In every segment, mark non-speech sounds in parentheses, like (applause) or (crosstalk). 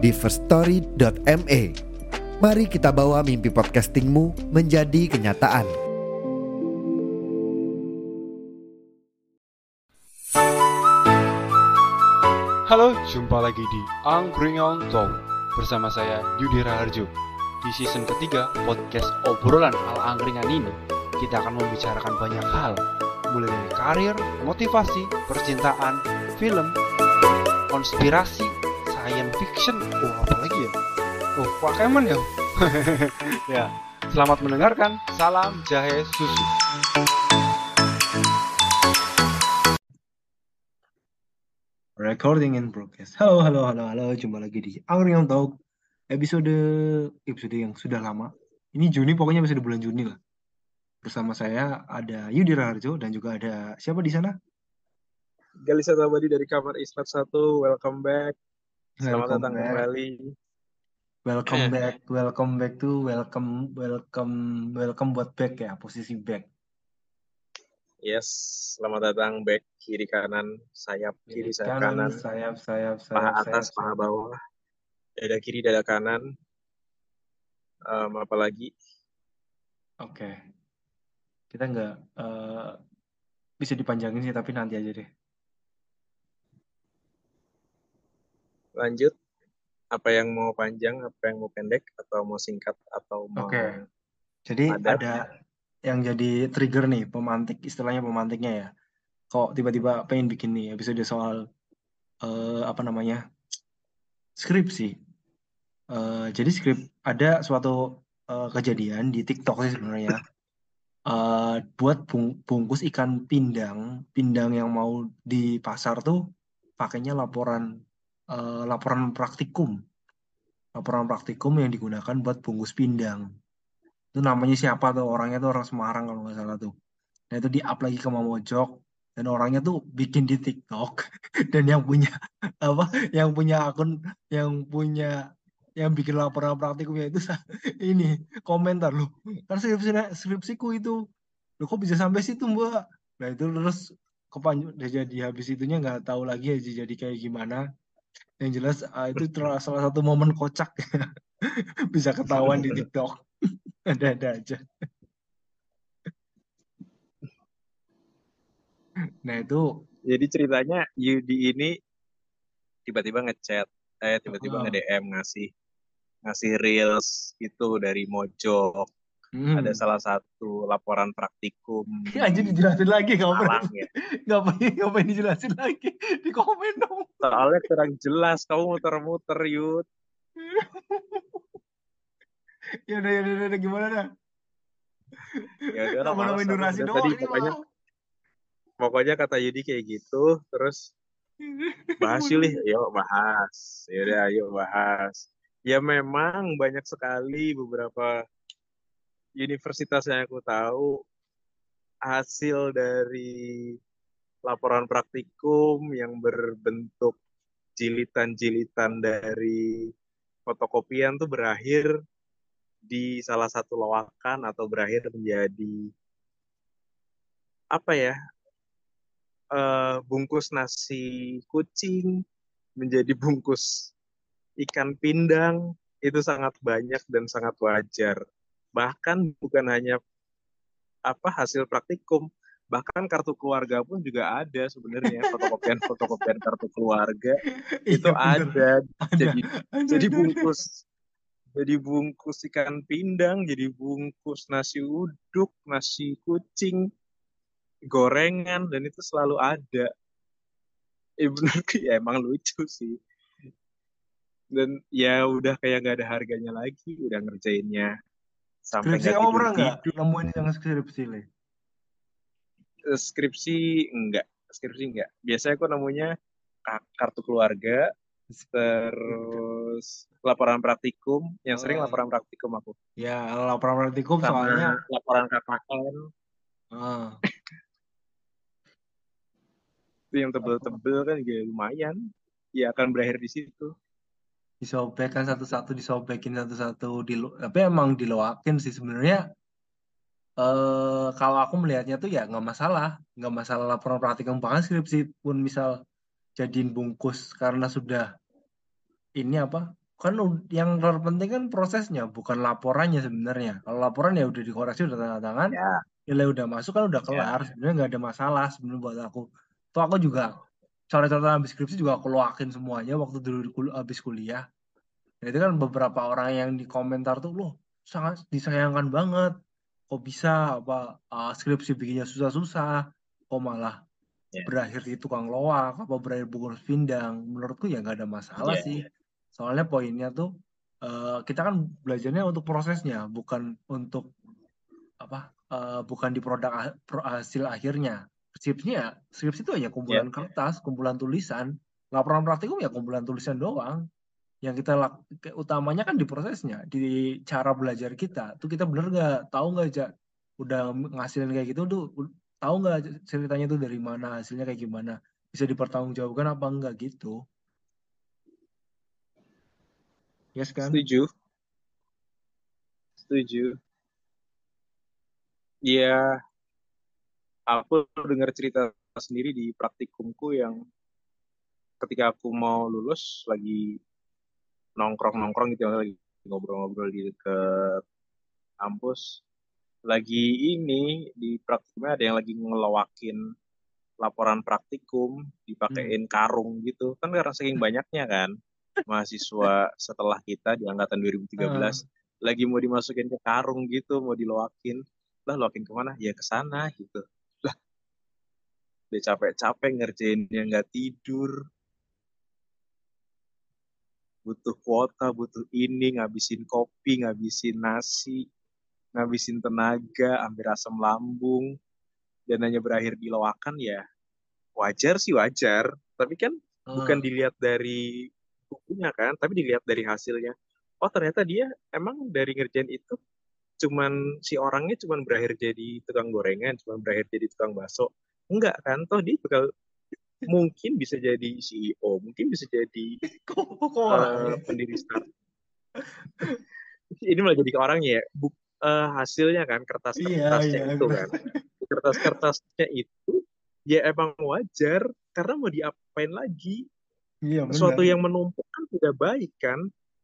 di firststory.me. Mari kita bawa mimpi podcastingmu menjadi kenyataan. Halo, jumpa lagi di Angkringan Talk bersama saya Yudi Raharjo. Di season ketiga podcast obrolan ala angkringan ini, kita akan membicarakan banyak hal, mulai dari karir, motivasi, percintaan, film, konspirasi, science fiction, oh apa lagi ya? Oh, Pokemon ya? (laughs) ya, selamat mendengarkan. Salam jahe susu. Recording in progress. Halo, halo, halo, halo. Jumpa lagi di Angkringan Talk. Episode episode yang sudah lama. Ini Juni, pokoknya episode bulan Juni lah. Bersama saya ada Yudi Raharjo dan juga ada siapa di sana? Galisa Tabadi dari kamar Islam 1, welcome back. Selamat Welcome datang back. kembali. Welcome back, welcome back to welcome, welcome, welcome buat back ya, posisi back. Yes, selamat datang back kiri kanan, sayap kiri, sayap kanan, sayap, sayap, sayap, paha sayap, atas, paha sayap. bawah, dada kiri, dada kanan. Em, apa lagi? Oke. Kita nggak eh, bisa dipanjangin sih, tapi nanti aja deh. Lanjut. Apa yang mau panjang, apa yang mau pendek, atau mau singkat, atau mau Oke. Jadi padat? ada yang jadi trigger nih, pemantik, istilahnya pemantiknya ya. Kok tiba-tiba pengen bikin nih episode soal eh, apa namanya skripsi. Eh, jadi skrip ada suatu eh, kejadian di TikTok sih sebenarnya. Eh, buat bung- bungkus ikan pindang, pindang yang mau di pasar tuh pakainya laporan eh, laporan praktikum, laporan praktikum yang digunakan buat bungkus pindang. Itu namanya siapa tuh? Orangnya tuh orang Semarang kalau nggak salah tuh. Nah itu di up lagi ke Mamojok dan orangnya tuh bikin di TikTok. (laughs) Dan yang punya (laughs) apa yang punya akun yang punya yang bikin laporan praktikumnya itu (laughs) ini komentar loh kan skripsi skripsiku itu. Lo kok bisa sampai situ mbak? Nah itu terus kepanjang jadi habis itunya nggak tahu lagi ya jadi kayak gimana yang jelas ah, itu salah satu momen kocak (laughs) bisa ketahuan di TikTok (laughs) ada-ada aja. Nah itu Jadi ceritanya Yudi ini tiba-tiba ngechat, eh tiba-tiba Ah. nge-DM ngasih ngasih reels gitu dari Mojok. Hmm, Ada salah satu laporan praktikum (laughs) anjir di dijelasin lagi nggak apa Malang ya. (laughs) ngapain ngapain dijelasin lagi (laughs) di komen dong. Soalnya kurang jelas, kamu muter-muter Yud. Ya udah ya udah, ya udah gimana dah? Ya udah lah, Nama males namain aku. durasi doang. tadi pokoknya pokoknya kata Yudi kayak gitu, terus bahas yuk yuk bahas. Ya udah ayo bahas. Ya memang banyak sekali beberapa universitas yang aku tahu hasil dari laporan praktikum yang berbentuk jilitan-jilitan dari fotokopian tuh berakhir di salah satu lawakan atau berakhir menjadi apa ya eh, bungkus nasi kucing menjadi bungkus ikan pindang. Itu sangat banyak dan sangat wajar bahkan bukan hanya apa hasil praktikum bahkan kartu keluarga pun juga ada sebenarnya. (laughs) Fotokopian fotokopian kartu keluarga itu Iya, ada. Ada. jadi Ada, jadi ada. bungkus jadi bungkus ikan pindang jadi bungkus nasi uduk nasi kucing gorengan dan itu selalu ada. Eh bener (laughs) ya emang lucu sih. Dan ya udah kayak nggak ada harganya lagi udah ngerjainnya sampai Skripsi kamu pernah nggak nemuin yang skripsi le? Eh, skripsi enggak skripsi enggak biasanya aku nemunya ka- kartu keluarga terus laporan praktikum, yang sering Oh. laporan praktikum aku. Ya, laporan praktikum Sama soalnya laporan KKN, ah, itu yang tebel-tebel kan juga lumayan. Ya akan berakhir di situ. Disobek kan satu-satu disobekin satu-satu di tapi emang diloakin sih sebenarnya. Eh kalau aku melihatnya tuh ya nggak masalah nggak masalah laporan praktikum bahkan skripsi pun misal jadiin bungkus karena sudah ini apa kan yang terpenting kan prosesnya bukan laporannya sebenarnya. Kalau laporan ya udah dikoreksi udah tanda tangan Ya. nilai udah masuk kan udah kelar sebenarnya nggak ada masalah sebenarnya buat aku. Tuh aku juga coret-coretan habis skripsi juga aku loakin semuanya waktu dulu kul- habis kuliah. Nah, itu kan beberapa orang yang di komentar tuh loh sangat disayangkan banget. Kok bisa apa uh, skripsi bikinnya susah-susah? Kok malah Ya. berakhir di tukang loak? Apa berakhir bungkus pindang? Menurutku ya nggak ada masalah Ya, sih. soalnya poinnya tuh uh, kita kan belajarnya untuk prosesnya bukan untuk apa uh, bukan di produk pro- hasil akhirnya skripsinya ya, skripsi itu hanya kumpulan kertas kumpulan tulisan. Laporan praktikum ya kumpulan tulisan doang. Yang kita lak- utamanya kan di prosesnya di cara belajar kita. Tuh kita bener nggak? Tahu nggak aja udah ngasilin kayak gitu tuh tahu nggak ceritanya tuh dari mana hasilnya kayak gimana? Bisa dipertanggungjawabkan apa enggak gitu. Yes kan? Setuju. Setuju. Ya, aku dengar cerita sendiri di praktikumku yang ketika aku mau lulus lagi nongkrong-nongkrong gitu lagi ngobrol-ngobrol di dekat kampus lagi ini di praktikumnya ada yang lagi ngelowakin laporan praktikum dipakein karung gitu. Kan karena saking (laughs) banyaknya kan mahasiswa setelah kita di angkatan 2013 lagi mau dimasukin ke karung gitu mau diloakin lah loakin ke mana? Ya ke sana gitu udah capek-capek ngerjainnya nggak tidur. Butuh kuota butuh ini ngabisin kopi ngabisin nasi ngabisin tenaga hampir asam lambung. Dan hanya berakhir di loakan ya wajar sih wajar. Tapi kan bukan Ah, dilihat dari bukunya kan tapi dilihat dari hasilnya. Oh ternyata dia emang dari ngerjain itu cuman si orangnya cuman berakhir jadi tukang gorengan cuman berakhir jadi tukang bakso enggak kan toh dia bakal mungkin bisa jadi CEO mungkin bisa jadi (laughs) kok kok orangnya? pendiri startup. Ini malah jadi ke orangnya ya Buk, eh, hasilnya kan iya kertas-kertasnya iya itu kan. Kertas-kertasnya itu ya emang wajar karena mau diapain lagi? Iya sesuatu yang menumpuk kan tidak baik kan?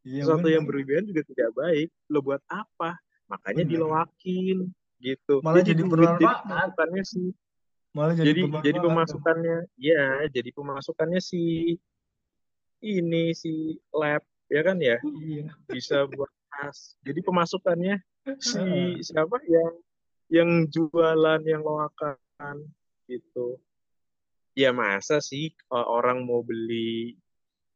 Iya sesuatu yang benar berlebihan juga tidak baik. Lo buat apa? Makanya benar. diloakin gitu. Malah jadi jadi bermanfaat pemasukannya sih malah jadi jadi jadi kan? pemasukannya ya jadi pemasukannya si ini si lab ya kan ya? Iya. Bisa buat tas. Jadi pemasukannya si siapa yang yang jualan yang loakan gitu. Ya masa sih orang mau beli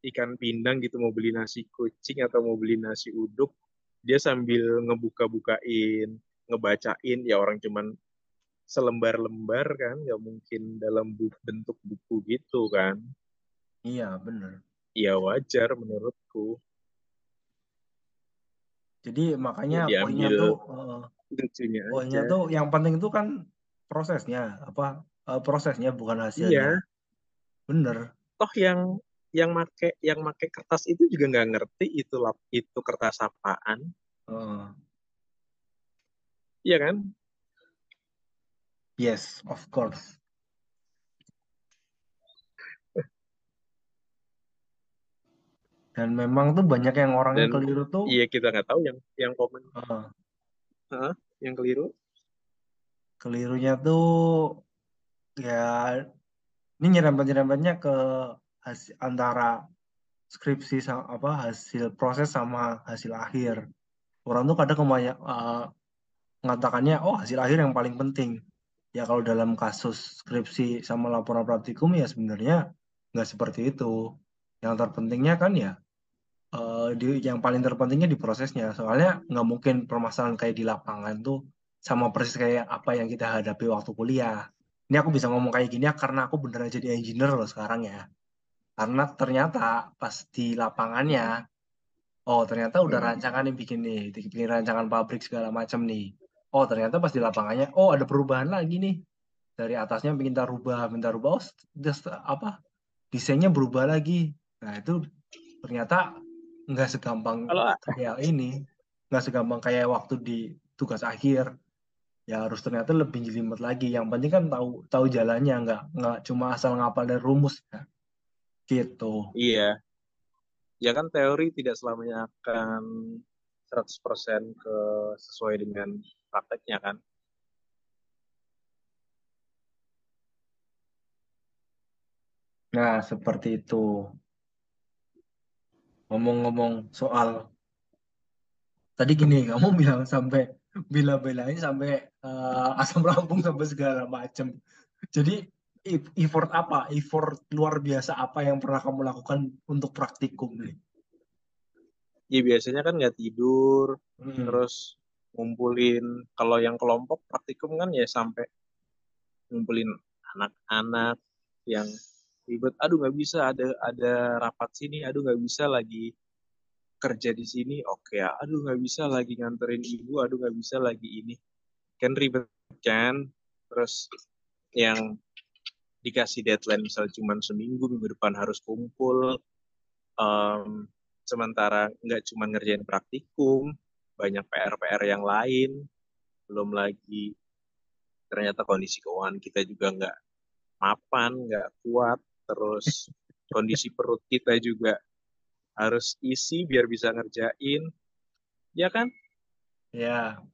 ikan pindang gitu mau beli nasi kucing atau mau beli nasi uduk dia sambil ngebuka-bukain ngebacain ya orang cuman selembar-lembar kan nggak mungkin dalam bu- bentuk buku gitu kan. Iya benar ya wajar menurutku. Jadi ya makanya poinnya diambil tuh eh, lucunya poinnya aja. tuh yang penting itu kan prosesnya apa eh, prosesnya bukan iya. Hasilnya bener. Toh yang yang make yang make kertas itu juga nggak ngerti itu lap itu kertas apaan. Heeh. iya kan yes of course dan memang tuh banyak yang orang yang dan keliru tuh iya kita nggak tahu yang yang komen eh, Hah? yang keliru kelirunya tuh ya ini nyerempet-nyerempetnya ke hasil, antara skripsi sama apa hasil proses sama hasil akhir. Orang tuh kadang kebanyak eh, mengatakannya oh hasil akhir yang paling penting. Ya kalau dalam kasus skripsi sama laporan praktikum ya sebenarnya nggak seperti itu. Yang terpentingnya kan ya eh, di, yang paling terpentingnya di prosesnya. Soalnya nggak mungkin permasalahan kayak di lapangan tuh sama persis kayak apa yang kita hadapi waktu kuliah. Ini aku bisa ngomong kayak gini ya karena aku beneran jadi engineer loh sekarang ya. Karena ternyata pas di lapangannya Oh, ternyata udah Hmm. rancangan nih bikin nih, bikin rancangan pabrik segala macam nih. Oh, ternyata pas di lapangannya, oh ada perubahan lagi nih. Dari atasnya minta rubah, minta rubah, oh just, apa desainnya berubah lagi. Nah itu ternyata nggak segampang Kalau kayak ini, nggak segampang kayak waktu di tugas akhir. Ya harus ternyata lebih jelimet lagi. Yang penting kan tahu tahu jalannya, nggak nggak cuma asal ngapal dari rumus. Ya. Gitu. iya, ya kan teori tidak selamanya akan 100% ke sesuai dengan prakteknya kan. Nah, seperti itu. Ngomong-ngomong soal tadi gini, kamu (laughs) bilang sampai bila-belain sampai uh, asam lambung sampai segala macam. Jadi effort apa? Effort luar biasa apa yang pernah kamu lakukan untuk praktikum nih? Ya biasanya kan nggak tidur, Hmm. terus ngumpulin kalau yang kelompok praktikum kan ya sampai ngumpulin anak-anak yang ribet. Aduh nggak bisa ada ada rapat sini aduh nggak bisa lagi kerja di sini. Oke ya aduh nggak bisa lagi nganterin ibu aduh nggak bisa lagi ini. Kan ribet kan? Terus yang dikasih deadline misal cuma seminggu minggu depan harus kumpul um, sementara nggak cuma ngerjain praktikum banyak PR-PR yang lain. Belum lagi ternyata kondisi keuangan kita juga nggak mapan nggak kuat. Terus (laughs) kondisi perut kita juga harus isi biar bisa ngerjain. Ya kan? Ya.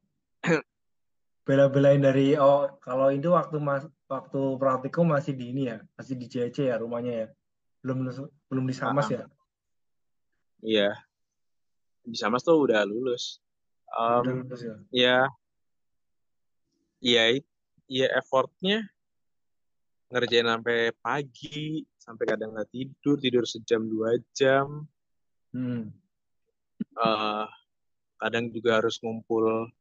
Bela-belain dari oh kalau itu waktu mas waktu praktikum masih di ini ya, masih di JC ya rumahnya ya. Belum belum di Samas ya. iya. Bisa mas tuh udah lulus um, ya. ya ya ya effortnya ngerjain sampai pagi sampai kadang nggak tidur tidur sejam dua jam Hmm. uh, kadang juga harus ngumpul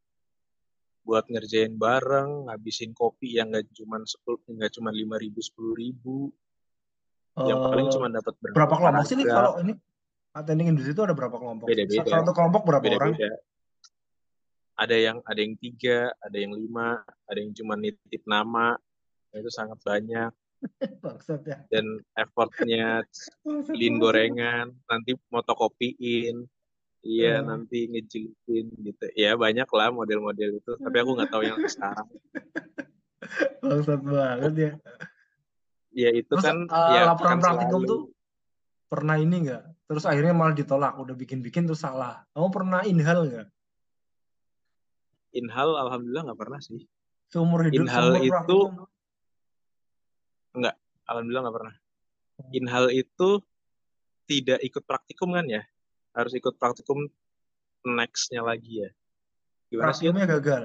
buat ngerjain bareng ngabisin kopi yang nggak cuma sepuluh nggak cuma lima ribu sepuluh ribu yang paling Eh, cuma dapat berapa kelompok sih nih kalau ini attending industri itu ada berapa kelompok? Beda-beda. Satu kelompok berapa orang? Ada yang ada yang tiga ada yang lima ada yang cuma nitip nama itu sangat banyak (laughs) Bangsat ya. dan effortnya beliin gorengan nanti motokopiin iya Hmm. nanti ngejilitin gitu ya banyak lah model-model itu tapi aku nggak tahu yang sekarang (laughs) Bangsat banget ya. ya itu Terus kan eh, ya laporan kan praktikum selalu tuh pernah ini nggak? Terus akhirnya malah ditolak, udah bikin-bikin terus salah. Kamu pernah inhal nggak? Inhal alhamdulillah nggak pernah sih. Seumur hidup, Inhal seumur itu- praktikum. alhamdulillah nggak pernah. Inhal itu tidak ikut praktikum kan ya? Harus ikut praktikum nextnya lagi ya? Gimana sih Praktikumnya gagal,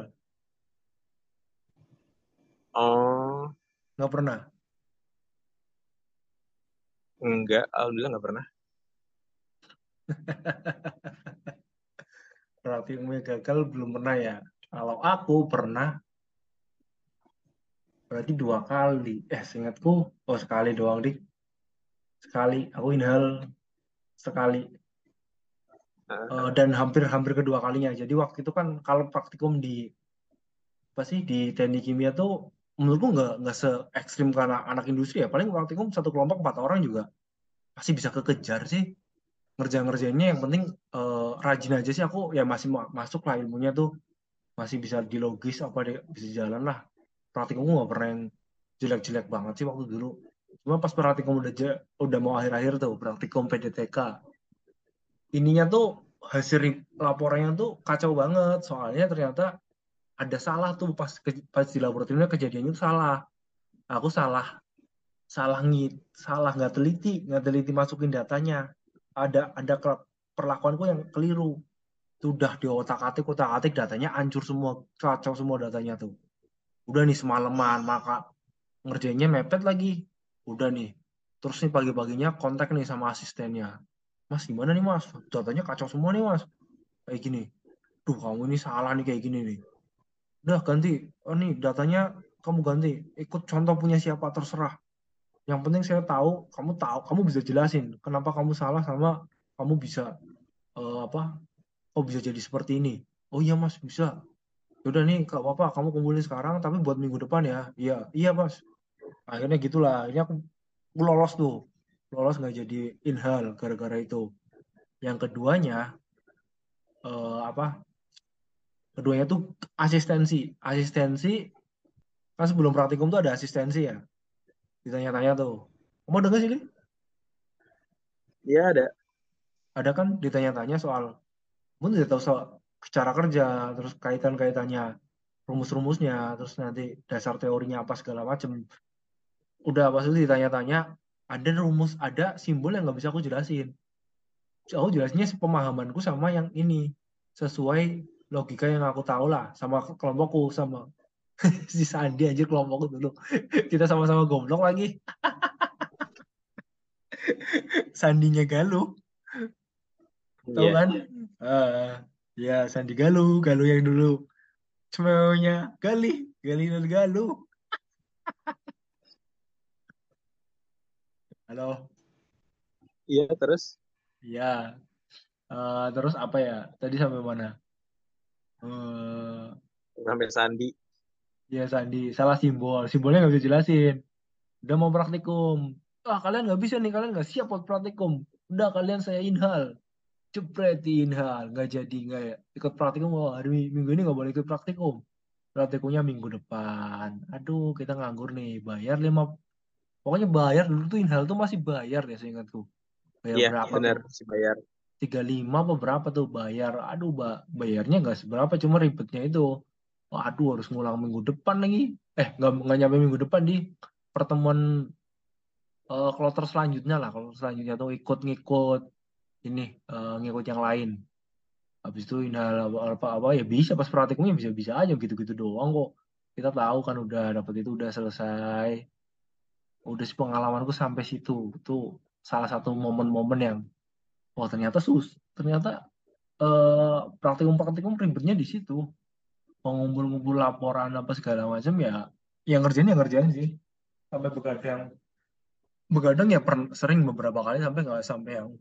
oh. Nggak pernah. enggak alhamdulillah nggak pernah. (laughs) Praktikumnya gagal belum pernah ya. Kalau aku pernah, berarti dua kali. Eh, seingatku, oh sekali doang dik. Sekali, aku inhal sekali. Eh, dan hampir-hampir kedua kalinya. Jadi waktu itu kan kalau praktikum di apa sih di teknik kimia tuh menurutku nggak nggak se ekstrim karena anak industri ya. Paling praktikum satu kelompok empat orang juga pasti bisa kekejar sih ngerjain ngerjainnya. Yang penting eh, rajin aja sih aku ya masih ma- masuk lah ilmunya tuh masih bisa dilogis apa deh bisa jalan lah. Praktikumku nggak pernah yang jelek-jelek banget sih waktu dulu. Cuma pas praktikum udah udah mau akhir-akhir tuh praktikum PDTK ininya tuh hasil laporannya tuh kacau banget. Soalnya ternyata ada salah tuh pas ke- pas di laboratoriumnya kejadiannya tuh salah. Aku salah salah ngit salah nggak teliti nggak teliti masukin datanya. Ada ada perlakuanku yang keliru sudah di otak atik otak atik datanya hancur semua kacau semua datanya tuh udah nih semalaman maka ngerjainnya mepet lagi udah nih terus nih pagi-paginya kontak nih sama asistennya Mas gimana nih mas? Datanya kacau semua nih mas. Kayak gini. Duh kamu ini salah nih kayak gini nih. Udah ganti. Oh nih datanya kamu ganti. Ikut contoh punya siapa terserah. Yang penting saya tahu, kamu tahu, kamu bisa jelasin kenapa kamu salah sama kamu bisa eh, apa kok bisa jadi seperti ini. Oh iya mas bisa. Udah nih kak apa kamu kumpulin sekarang tapi buat minggu depan ya. Iya iya mas. Akhirnya gitulah. Ini aku, aku lolos tuh. Lolos nggak jadi inhal gara-gara itu. Yang keduanya eh, apa? Keduanya tuh asistensi. Asistensi kan sebelum praktikum tuh ada asistensi ya? Ditanya-tanya tuh. Kamu ada nggak sih? Iya ada. ada kan ditanya-tanya soal kamu tidak tahu soal cara kerja terus kaitan-kaitannya rumus-rumusnya terus nanti dasar teorinya apa segala macem. Udah pas itu ditanya-tanya ada rumus ada simbol yang nggak bisa aku jelasin. Aku jelasnya pemahamanku sama yang ini sesuai logika yang aku tahu lah sama kelompokku sama (laughs) si Sandi aja kelompokku dulu. Kita sama-sama goblok lagi. (laughs) Sandinya Galuh tahu Iya. kan? Eh, ya Sandi Galuh Galuh yang dulu. Semuanya Galih Galih dan Galuh. Halo? Iya terus? Ya Eh, terus apa ya? Tadi sampai mana? Eh, sampai Sandi. ya Sandi. Salah simbol. Simbolnya nggak bisa jelasin udah mau praktikum. Ah kalian nggak bisa nih. Kalian nggak siap buat praktikum. Udah kalian saya inhal jepret di inhal nggak jadi nggak ya. Ikut praktikum oh, hari minggu ini nggak boleh ikut praktikum praktikumnya minggu depan. Aduh kita nganggur nih. Bayar lima pokoknya bayar dulu tuh inhal tuh masih bayar ya seingatku. Bayar Iya berapa benar tuh? si bayar. tiga lima apa berapa tuh bayar? Aduh ba bayarnya nggak seberapa cuma ribetnya itu. Aduh harus ngulang minggu depan lagi. Eh nggak nggak nyampe minggu depan di pertemuan eh kloter selanjutnya lah. Kalau selanjutnya tuh ikut ngikut ini eh, ngikut yang lain. Habis itu inhal apa, apa ya bisa pas praktikumnya bisa bisa aja gitu gitu doang kok. Kita tahu kan udah dapet itu udah selesai. Udah sih pengalamanku sampai situ. Itu salah satu momen-momen yang wah ternyata sus ternyata eh praktikum-praktikum ribetnya di situ. Mengumpul-ngumpul laporan apa segala macam ya yang ngerjain yang ngerjain sih. Sampai begadang begadang ya per- sering beberapa kali sampai nggak sampai yang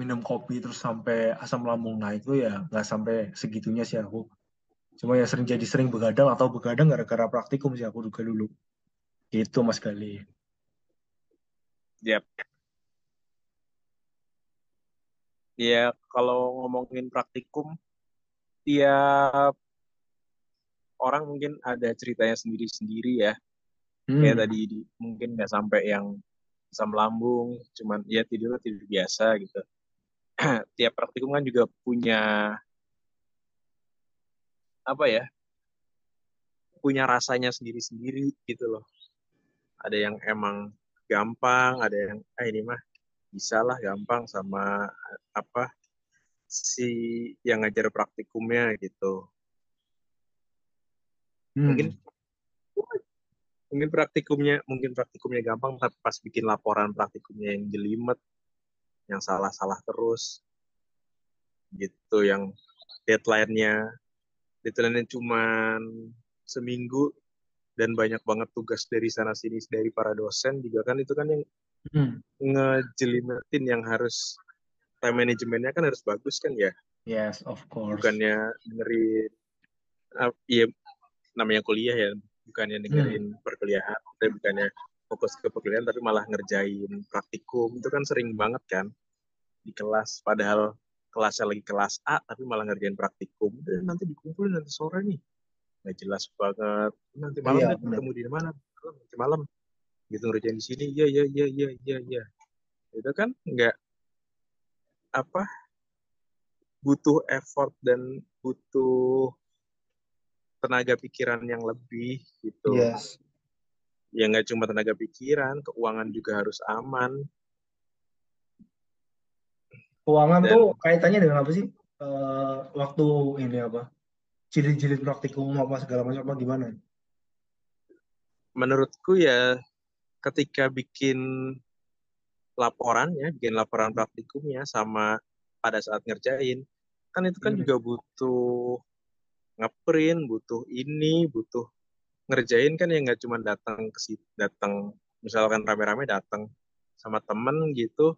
minum kopi terus sampai asam lambung naik itu ya nggak sampai segitunya sih aku cuma ya sering jadi sering begadang atau begadang gara-gara praktikum sih aku juga dulu itu Mas Gali Yap. Ya kalau ngomongin praktikum, tiap orang mungkin ada ceritanya sendiri-sendiri ya. Kayak hmm. tadi di- mungkin nggak sampai yang asam lambung, cuman ya tidur tidur biasa gitu. (clears throat) Tiap praktikum kan juga punya apa ya? Punya rasanya sendiri-sendiri gitu loh. Ada yang emang gampang, ada yang ah ini mah bisa lah gampang sama apa si yang ngajar praktikumnya gitu. Hmm. Mungkin mungkin praktikumnya mungkin praktikumnya gampang tapi pas bikin laporan praktikumnya yang jelimet yang salah-salah terus gitu yang deadline-nya deadline-nya cuman seminggu dan banyak banget tugas dari sana sini dari para dosen juga kan itu kan yang Hmm. ngejelimetin yang harus time manajemennya kan harus bagus kan ya Yes, of course. bukannya dengerin ah, iya namanya kuliah ya bukannya dengerin perkuliahan tapi bukannya fokus ke perkuliahan tapi malah ngerjain praktikum. Itu kan sering banget kan di kelas. Padahal kelasnya lagi kelas A tapi malah ngerjain praktikum. Dan nanti dikumpulin nanti sore nih. Nggak jelas banget. Nanti malam Iya, ketemu di mana? Malam, nanti malam. Gitu ngerjain di sini. Iya iya iya iya iya iya. Itu kan nggak apa butuh effort dan butuh tenaga pikiran yang lebih gitu. Yes. Ya nggak cuma tenaga pikiran keuangan juga harus aman Keuangan Dan- tuh kaitannya dengan apa sih? Eh, waktu ini apa? Jilid-jilid praktikum apa segala macam apa gimana? menurutku ya ketika bikin laporannya bikin laporan praktikumnya sama pada saat ngerjain kan itu kan Hmm. juga butuh ngeprint butuh ini butuh ngerjain kan ya nggak cuma datang ke situ datang misalkan rame-rame datang sama temen gitu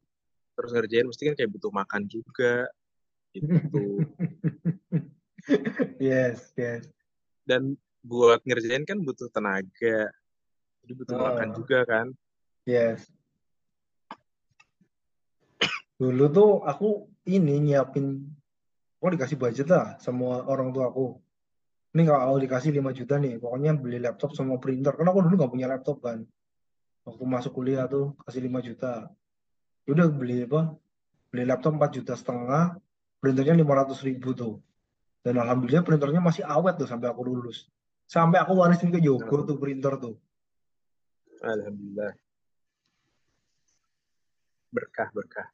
terus ngerjain mesti kan kayak butuh makan juga Gitu. (laughs) yes, yes. Dan buat ngerjain kan butuh tenaga. Jadi butuh Oh. makan juga kan. Yes. Dulu tuh aku ini nyiapin, aku dikasih budget lah semua orang tua aku. Ini kalau dikasih 5 juta nih, pokoknya beli laptop sama printer. Karena aku dulu nggak punya laptop kan. Waktu masuk kuliah tuh kasih 5 juta. Ya Udah beli apa? Beli laptop 4 juta setengah, printernya 500 ribu tuh. Dan alhamdulillah printernya masih awet tuh sampai aku lulus. Sampai aku warisin ke Yogo tuh printer tuh. Alhamdulillah. Berkah, berkah.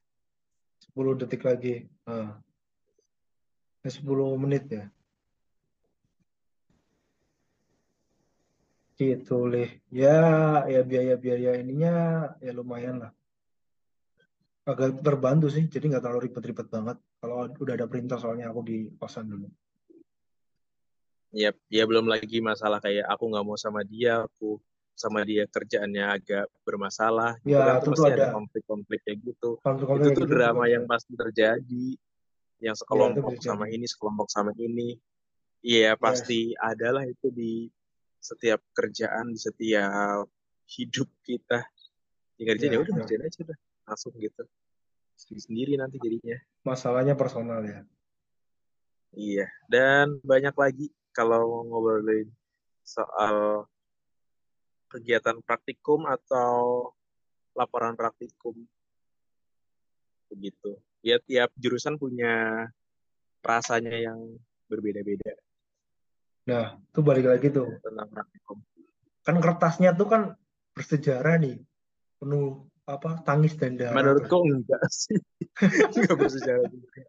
10 detik lagi. Nah. Ya, 10 menit ya. Gitu leh. Ya, ya biaya-biaya ininya ya lumayan lah. Agak terbantu sih, jadi nggak terlalu ribet-ribet banget. Kalau udah ada printer soalnya aku di kosan dulu. Ya, ya belum lagi masalah kayak aku nggak mau sama dia, aku sama dia kerjaannya agak bermasalah. Gitu Ya, kan, itu pasti ada konflik-konflik kayak gitu. Konflik-konflik Itu tuh gitu drama juga yang pasti terjadi. Yang sekelompok terjadi. sama ini, sekelompok sama ini. Iya, pasti adalah itu di setiap kerjaan, di setiap hidup kita. Tinggal Ya, kerjain, ya udah kerjain aja udah. Langsung gitu. Sendiri nanti jadinya. Masalahnya personal ya. Iya, dan banyak lagi kalau ngobrolin soal kegiatan praktikum atau laporan praktikum. Begitu. Ya tiap jurusan punya rasanya yang berbeda-beda Nah, itu balik lagi tuh. tentang praktikum. Kan kertasnya tuh kan bersejarah nih. Penuh apa tangis dan darah. Menurutku enggak sih. (laughs) Enggak bersejarah juga.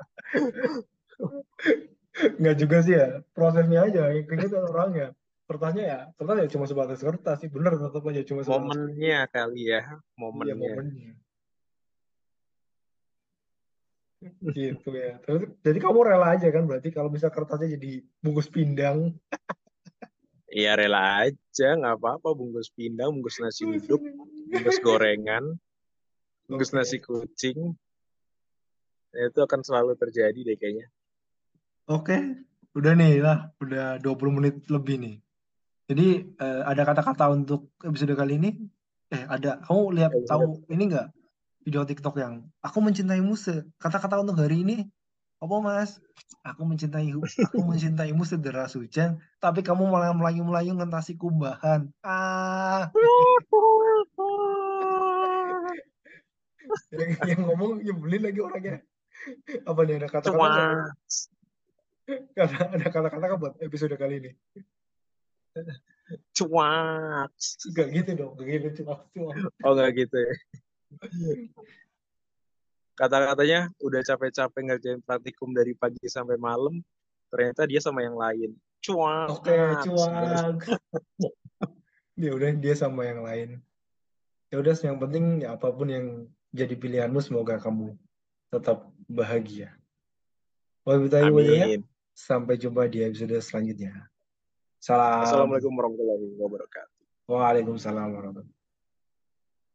Nggak juga sih ya, prosesnya aja yang kayaknya orangnya. Kertasnya ya, kertas ya cuma sebatas kertas sih, bener tetap aja cuma sebatas Momennya kali ya, iya, momennya. momennya. Gitu ya. Terus, jadi kamu rela aja kan berarti kalau bisa kertasnya jadi bungkus pindang. Iya rela aja, nggak apa-apa bungkus pindang, bungkus nasi uduk, bungkus gorengan, bungkus nasi kucing. Itu akan selalu terjadi deh kayaknya. Oke, udah nih lah, udah 20 menit lebih nih. Jadi eh, ada kata-kata untuk episode kali ini? Eh, ada. Kamu lihat Episode- tahu ini nggak video TikTok yang aku mencintaimu se. Kata-kata untuk hari ini apa Mas? Aku mencintai aku mencintaimu sederas hujan, tapi kamu malah melayu-melayu ngentasi kumbahan. Ah, (laughs) yang, yang ngomong nyebelin lagi orangnya. Apa nih ada kata-kata Cuma nggak? Ada kata-kata buat episode kali ini? cuak. Gak gitu dong, gak gitu cuma cuma. Oh nggak gitu ya. Kata-katanya udah capek-capek ngerjain praktikum dari pagi sampai malam, ternyata dia sama yang lain. Cuak. Oke, cuak. (laughs) Ya udah dia sama yang lain. Ya udah yang penting ya apa pun yang jadi pilihanmu semoga kamu tetap bahagia. Wabillahi. Amin. Sampai jumpa di episode selanjutnya. Salam. Assalamualaikum warahmatullahi wabarakatuh. Waalaikumsalam warahmatullahi